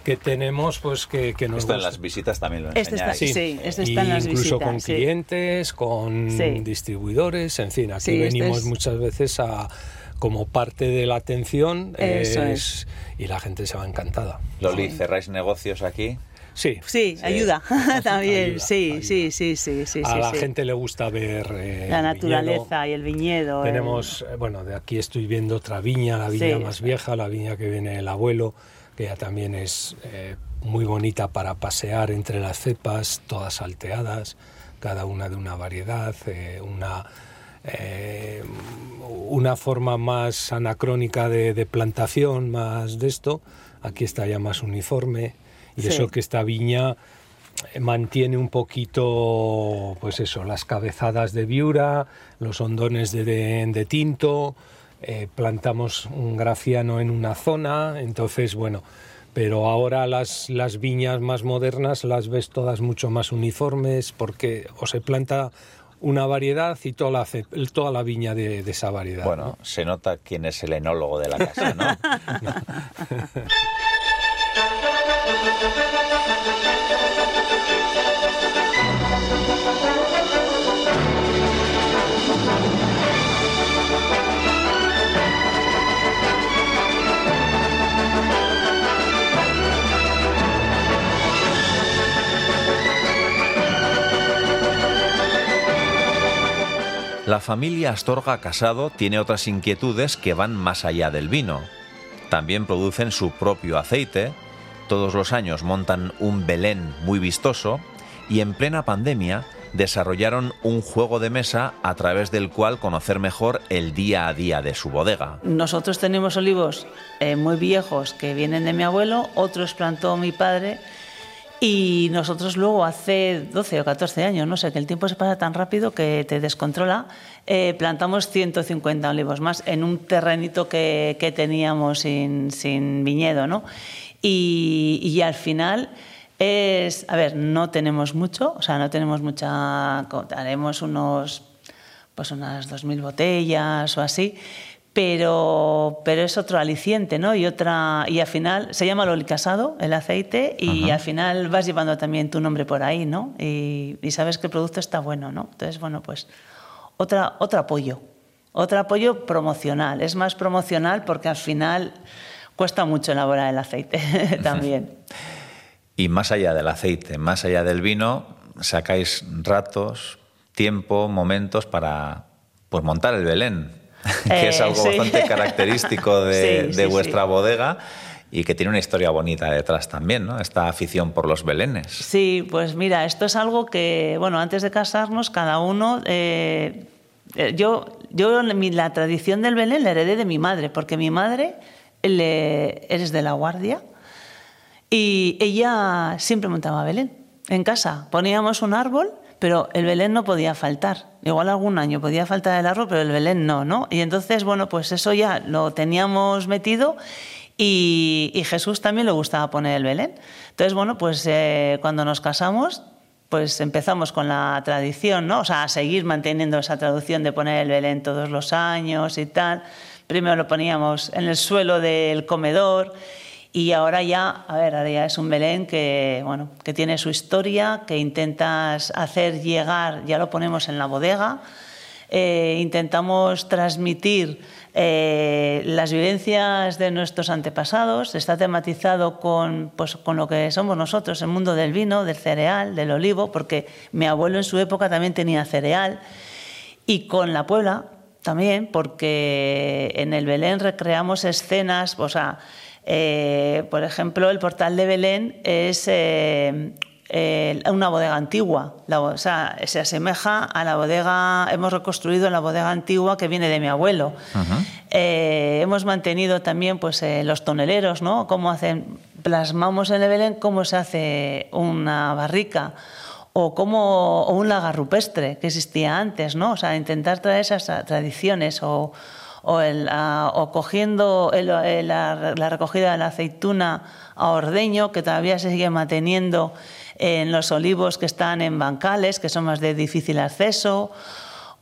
que tenemos, pues que, que nos Esto en gusta. las visitas también lo Este está- enseñáis. Sí, este está en las incluso visitas, con sí. clientes, con Sí. distribuidores, en fin, aquí Sí, este venimos es- muchas veces a como parte de la atención Eso es- y la gente se va encantada. Loli, ¿cerráis negocios aquí? Sí. Sí, ayuda [laughs] también, Ayuda, sí, ayuda. sí, sí, sí, sí, a sí, la sí. gente le gusta ver eh, la el naturaleza viñedo. y el viñedo. el- Tenemos, eh, bueno, de aquí estoy viendo otra viña, la viña Sí. más vieja, la viña que viene el abuelo, que ya también es eh, muy bonita para pasear entre las cepas, todas salteadas, cada una de una variedad, eh, una, eh, una forma más anacrónica de, de plantación, más de esto. Aquí está ya más uniforme. Y Sí. eso que esta viña mantiene un poquito, pues eso, las cabezadas de viura, los hondones de, de- de tinto, eh, plantamos un graciano en una zona, entonces, bueno, pero ahora las, las viñas más modernas las ves todas mucho más uniformes porque o se planta una variedad y toda la, toda la viña de, de esa variedad. Bueno, ¿no? se nota quién es el enólogo de la casa, ¿no? [laughs] La familia Astorga Casado tiene otras inquietudes que van más allá del vino. También producen su propio aceite, todos los años montan un Belén muy vistoso y en plena pandemia desarrollaron un juego de mesa a través del cual conocer mejor el día a día de su bodega. Nosotros tenemos olivos eh, muy viejos que vienen de mi abuelo, otros plantó mi padre y nosotros luego hace 12 o 14 años, no sé, que el tiempo se pasa tan rápido que te descontrola, eh, plantamos 150 olivos más en un terrenito que, que teníamos sin, sin viñedo, ¿no? Y, y al final es, a ver, no tenemos mucho, o sea, no tenemos mucha, haremos unos, pues unas 2.000 botellas o así, pero, pero es otro aliciente, ¿no? Y otra y al final se llama Loli Casado, el aceite, y al final vas llevando también tu nombre por ahí, ¿no? Y, y, sabes que el producto está bueno, ¿no? Entonces, bueno, pues otra, otro apoyo, otro apoyo promocional. Es más promocional porque al final cuesta mucho elaborar el aceite [laughs] también. [laughs] Y más allá del aceite, más allá del vino, sacáis ratos, tiempo, momentos para pues, montar el Belén, [laughs] que es Eh, algo sí. bastante característico [laughs] de, Sí, de sí, vuestra bodega y que tiene una historia bonita detrás también, ¿no? Esta afición por los belenes. Sí, pues mira, esto es algo que, bueno, antes de casarnos, cada uno. eh, eh, yo, yo la tradición del Belén la heredé de mi madre, porque mi madre le, eres de la Guardia y ella siempre montaba Belén en casa. Poníamos un árbol, pero el Belén no podía faltar. Igual algún año podía faltar el árbol, pero el Belén no, ¿no? Y entonces, bueno, pues eso ya lo teníamos metido y, y Jesús también le gustaba poner el Belén. Entonces, bueno, pues eh, cuando nos casamos, pues empezamos con la tradición, ¿no? O sea, a seguir manteniendo esa tradición de poner el Belén todos los años y tal. Primero lo poníamos en el suelo del comedor y ahora ya, a ver, ahora es un Belén que, bueno, que tiene su historia, que intentas hacer llegar, ya lo ponemos en la bodega, eh, intentamos transmitir eh, las vivencias de nuestros antepasados, está tematizado con, pues, con lo que somos nosotros, el mundo del vino, del cereal, del olivo, porque mi abuelo en su época también tenía cereal, y con la Puebla también, porque en el Belén recreamos escenas, o sea, eh, por ejemplo, el portal de Belén es eh, eh, una bodega antigua, la o sea, se asemeja a la bodega, hemos reconstruido la bodega antigua que viene de mi abuelo. Eh, hemos mantenido también pues, eh, los toneleros, ¿no? Cómo hacen, plasmamos en el Belén cómo se hace una barrica o como o un lagar rupestre que existía antes, ¿no? O sea, intentar traer esas tradiciones o, o, el, ah, o cogiendo el- el- la, la recogida de la aceituna a ordeño, que todavía se sigue manteniendo en los olivos que están en bancales, que son más de difícil acceso,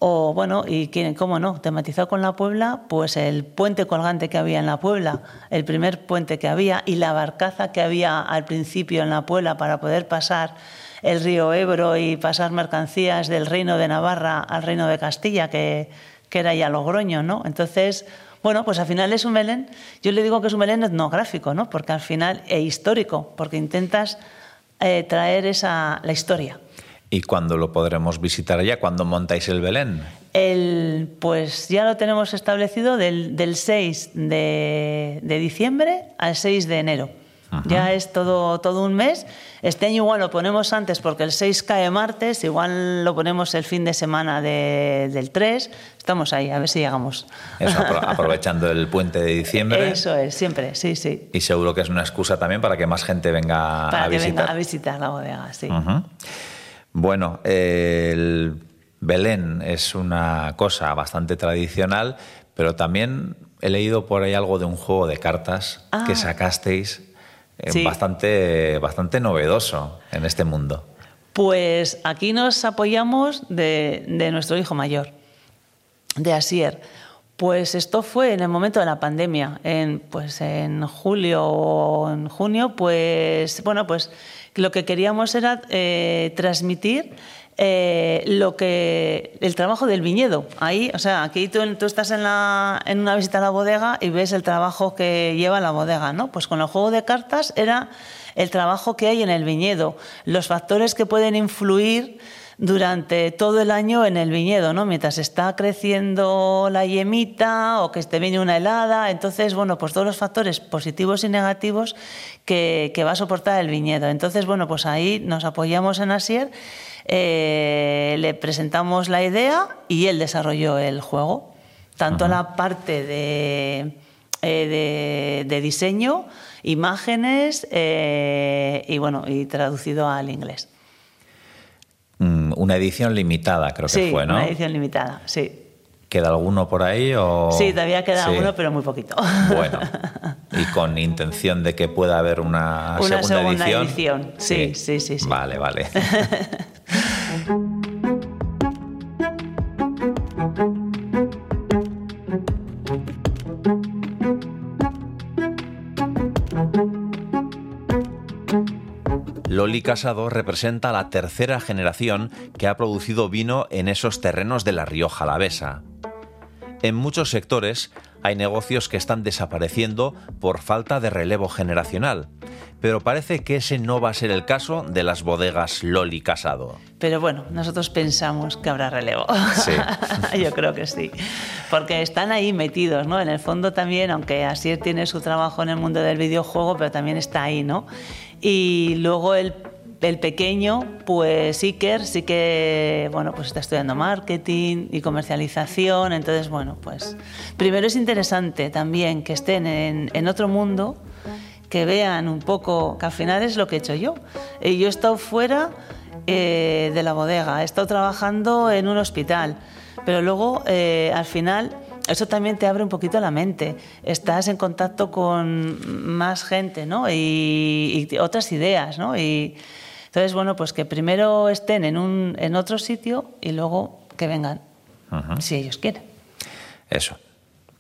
o bueno, y cómo no, tematizado con la Puebla, pues el puente colgante que había en la Puebla, el primer puente que había y la barcaza que había al principio en la Puebla para poder pasar el río Ebro y pasar mercancías del reino de Navarra al reino de Castilla, que, que era ya Logroño, ¿no? Entonces, bueno, pues al final es un Belén, yo le digo que es un Belén etnográfico, ¿no? Porque al final, e histórico, porque intentas eh, traer esa, la historia. ¿Y cuándo lo podremos visitar ya? ¿Cuándo montáis el Belén? El, pues ya lo tenemos establecido del, del 6 de, de diciembre al 6 de enero. Ya es todo, todo un mes. Este año igual lo ponemos antes porque el 6 cae martes, igual lo ponemos el fin de semana de- del 3. Estamos ahí, a ver si llegamos. Eso, [laughs] aprovechando el puente de diciembre. Eso es, siempre, sí, sí. Y seguro que es una excusa también para que más gente venga Para a que visitar. venga a visitar la bodega, sí. Bueno, el Belén es una cosa bastante tradicional, pero también he leído por ahí algo de un juego de cartas Ah. que sacasteis eh, Sí. bastante, bastante novedoso en este mundo. Pues aquí nos apoyamos de, de nuestro hijo mayor, de Asier. Pues esto fue en el momento de la pandemia, en, pues en julio o en junio, pues bueno, pues lo que queríamos era eh, transmitir eh, lo que el trabajo del viñedo. Ahí, o sea, aquí tú, tú estás en, la, en una visita a la bodega y ves el trabajo que lleva la bodega, ¿no? Pues con el juego de cartas era el trabajo que hay en el viñedo, los factores que pueden influir durante todo el año en el viñedo, ¿no? Mientras está creciendo la yemita o que te viene una helada. Entonces, bueno, pues todos los factores positivos y negativos que, va a soportar el viñedo. Entonces, bueno, pues ahí nos apoyamos en Asier, eh, le presentamos la idea y él desarrolló el juego. Tanto la parte de, eh, de, diseño, imágenes eh, y bueno, y traducido al inglés. Mm, una edición limitada, creo que fue, ¿no? Una edición limitada, sí. ¿Queda alguno por ahí? O... Sí, todavía queda uno, pero muy poquito. Bueno, [laughs] y con intención de que pueda haber una, una segunda, edición. Sí, sí, sí, sí. Vale, vale. [laughs] Loli Casado representa la tercera generación que ha producido vino en esos terrenos de la Rioja Alavesa. En muchos sectores hay negocios que están desapareciendo por falta de relevo generacional, pero parece que ese no va a ser el caso de las bodegas Loli Casado. Pero bueno, nosotros pensamos que habrá relevo. Sí. [laughs] Yo creo que sí, porque están ahí metidos, ¿no? En el fondo también, aunque Asier tiene su trabajo en el mundo del videojuego, pero también está ahí, ¿no? Y luego el, pequeño, pues Iker, sí que, bueno, pues está estudiando marketing y comercialización. Entonces, bueno, pues primero es interesante también que estén en, otro mundo, que vean un poco, que al final es lo que he hecho yo. Eh, yo he estado fuera eh, de la bodega, he estado trabajando en un hospital, pero luego al final eso también te abre un poquito la mente. Estás en contacto con más gente, ¿no? Y, otras ideas, ¿no? Y entonces, bueno, pues que primero estén en, un, en otro sitio y luego que vengan, si ellos quieren. Eso.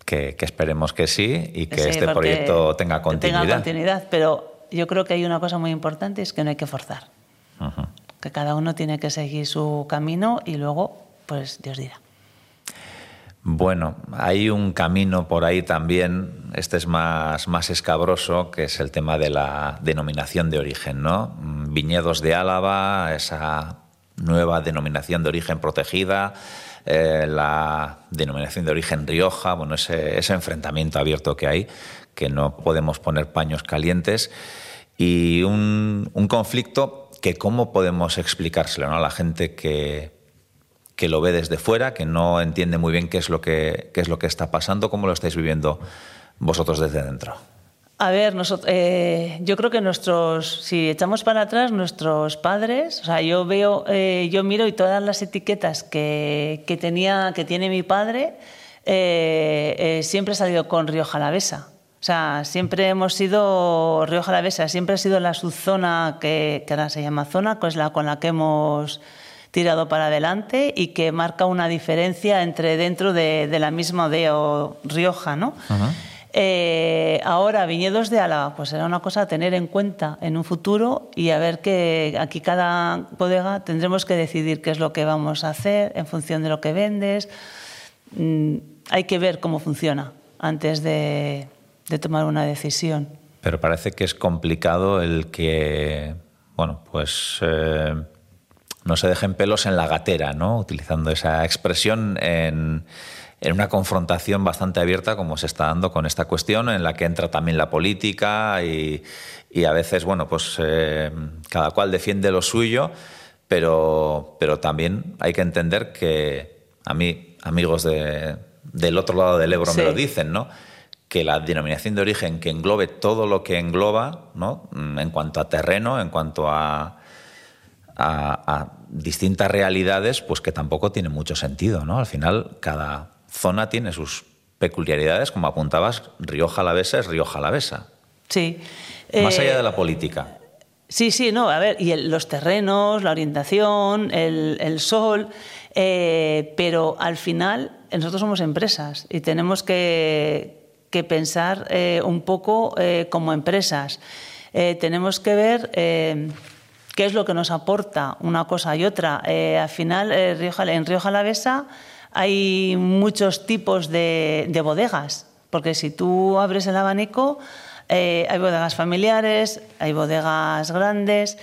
Que, esperemos que sí y que este proyecto tenga continuidad. Tenga continuidad, pero yo creo que hay una cosa muy importante, es que no hay que forzar. Que cada uno tiene que seguir su camino y luego, pues Dios dirá. Bueno, hay un camino por ahí también, este es más, más escabroso, que es el tema de la denominación de origen, ¿no? Viñedos de Álava, esa nueva denominación de origen protegida, eh, la denominación de origen Rioja, bueno, ese, ese enfrentamiento abierto que hay, que no podemos poner paños calientes, y un, un conflicto que cómo podemos explicárselo ¿no? a la gente que, que lo ve desde fuera, que no entiende muy bien qué es lo que, qué es lo que está pasando, cómo lo estáis viviendo vosotros desde dentro. A ver, nosotros, eh, yo creo que nuestros, si echamos para atrás, nuestros padres, o sea, yo veo, eh, yo miro y todas las etiquetas que, que tenía, que tiene mi padre, eh, siempre ha salido con Rioja Alavesa. O sea, siempre hemos sido Rioja Alavesa, siempre ha sido la subzona que, que ahora se llama zona, que es la con la que hemos tirado para adelante y que marca una diferencia entre dentro de, la misma o Rioja, ¿no? Eh, ahora, viñedos de Álava, pues será una cosa a tener en cuenta en un futuro y a ver que aquí cada bodega tendremos que decidir qué es lo que vamos a hacer en función de lo que vendes. Mm, hay que ver cómo funciona antes de, tomar una decisión. Pero parece que es complicado el que, bueno, pues eh, no se dejen pelos en la gatera, ¿no? utilizando esa expresión en, una confrontación bastante abierta como se está dando con esta cuestión, en la que entra también la política y, a veces, bueno, pues eh, cada cual defiende lo suyo, pero, pero también hay que entender que a mí, amigos del otro lado del Ebro me lo dicen, ¿no? que la denominación de origen que englobe todo lo que engloba, ¿no? en cuanto a terreno, en cuanto a, a, distintas realidades, pues que tampoco tiene mucho sentido, ¿no? Al final, cada zona tiene sus peculiaridades, como apuntabas, Rioja Alavesa es Rioja Alavesa. Sí. Más allá de la política. Sí, sí, no, a ver, y los terrenos, la orientación, el, sol, eh, pero al final nosotros somos empresas y tenemos que, pensar eh, un poco eh, como empresas. tenemos que ver qué es lo que nos aporta una cosa y otra. Eh, al final, eh, en Rioja Alavesa hay muchos tipos de, bodegas, porque si tú abres el abanico, eh, hay bodegas familiares, hay bodegas grandes,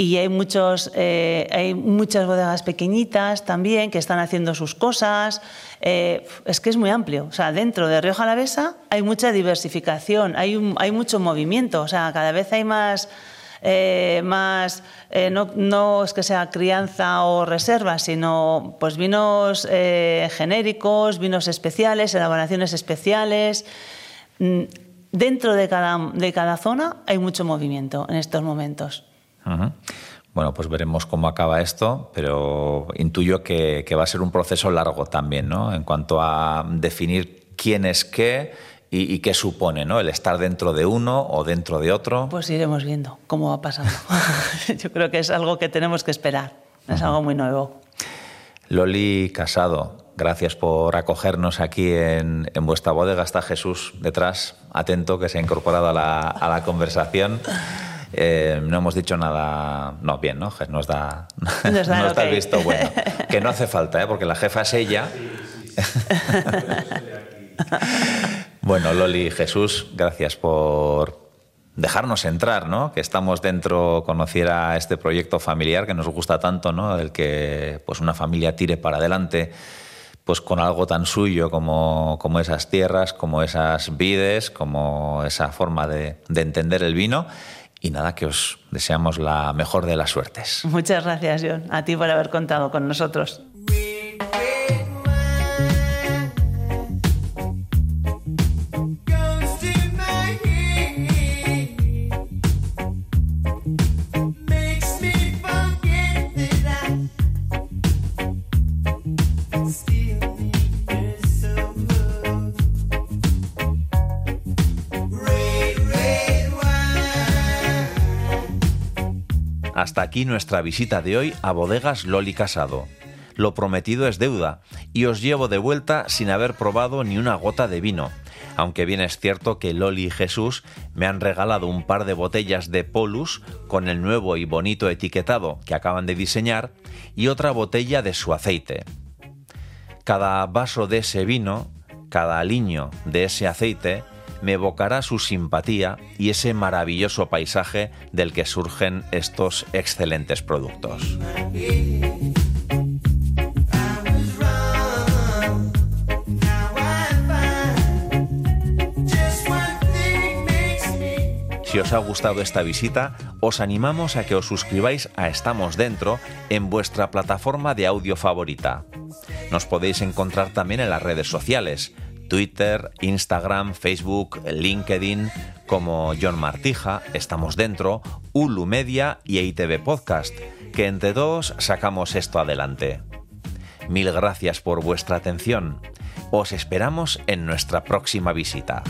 y hay, muchos, eh, hay muchas bodegas pequeñitas también que están haciendo sus cosas. Eh, es que es muy amplio. O sea, dentro de Rioja Alavesa hay mucha diversificación, hay, hay mucho movimiento. O sea, cada vez hay más... Eh, más no, no, es que sea crianza o reserva, sino pues vinos genéricos, vinos especiales, elaboraciones especiales. Mm, dentro de cada, de cada zona hay mucho movimiento en estos momentos. Bueno, pues veremos cómo acaba esto, pero intuyo que, va a ser un proceso largo también, ¿no? En cuanto a definir quién es qué y, qué supone, ¿no? El estar dentro de uno o dentro de otro. Pues iremos viendo cómo va pasando. [laughs] [laughs] Yo creo que es algo que tenemos que esperar, es algo muy nuevo. Loli Casado, gracias por acogernos aquí en, vuestra bodega. Está Jesús detrás, atento, que se ha incorporado a la, a la conversación. Eh, no hemos dicho nada. No, bien, ¿no? Nos da, nos da, [laughs] el visto bueno. Que no hace falta, ¿eh? porque la jefa es ella. Bueno, Loli, Jesús, gracias por dejarnos entrar, ¿no? Que estamos dentro, conociera este proyecto familiar que nos gusta tanto, ¿no? El que pues una familia tire para adelante pues con algo tan suyo como, como esas tierras, como esas vides, como esa forma de, de entender el vino y nada, que os deseamos la mejor de las suertes. Muchas gracias, John, a ti por haber contado con nosotros. Hasta aquí nuestra visita de hoy a Bodegas Loli Casado. Lo prometido es deuda y os llevo de vuelta sin haber probado ni una gota de vino. Aunque bien es cierto que Loli y Jesús me han regalado un par de botellas de Polus con el nuevo y bonito etiquetado que acaban de diseñar y otra botella de su aceite. Cada vaso de ese vino, cada aliño de ese aceite, me evocará su simpatía y ese maravilloso paisaje del que surgen estos excelentes productos. Si os ha gustado esta visita, os animamos a que os suscribáis a Estamos Dentro en vuestra plataforma de audio favorita. Nos podéis encontrar también en las redes sociales. Twitter, Instagram, Facebook, LinkedIn, como John Martija, Estamos Dentro, Ulu Media y ITV Podcast, que entre todos sacamos esto adelante. Mil gracias por vuestra atención. Os esperamos en nuestra próxima visita.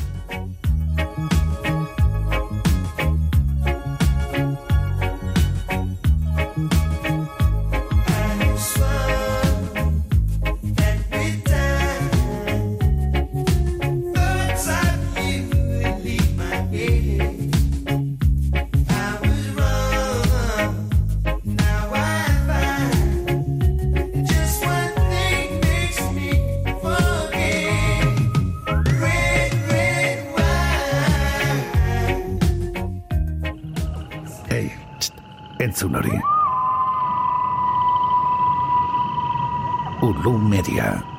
Ulu Media.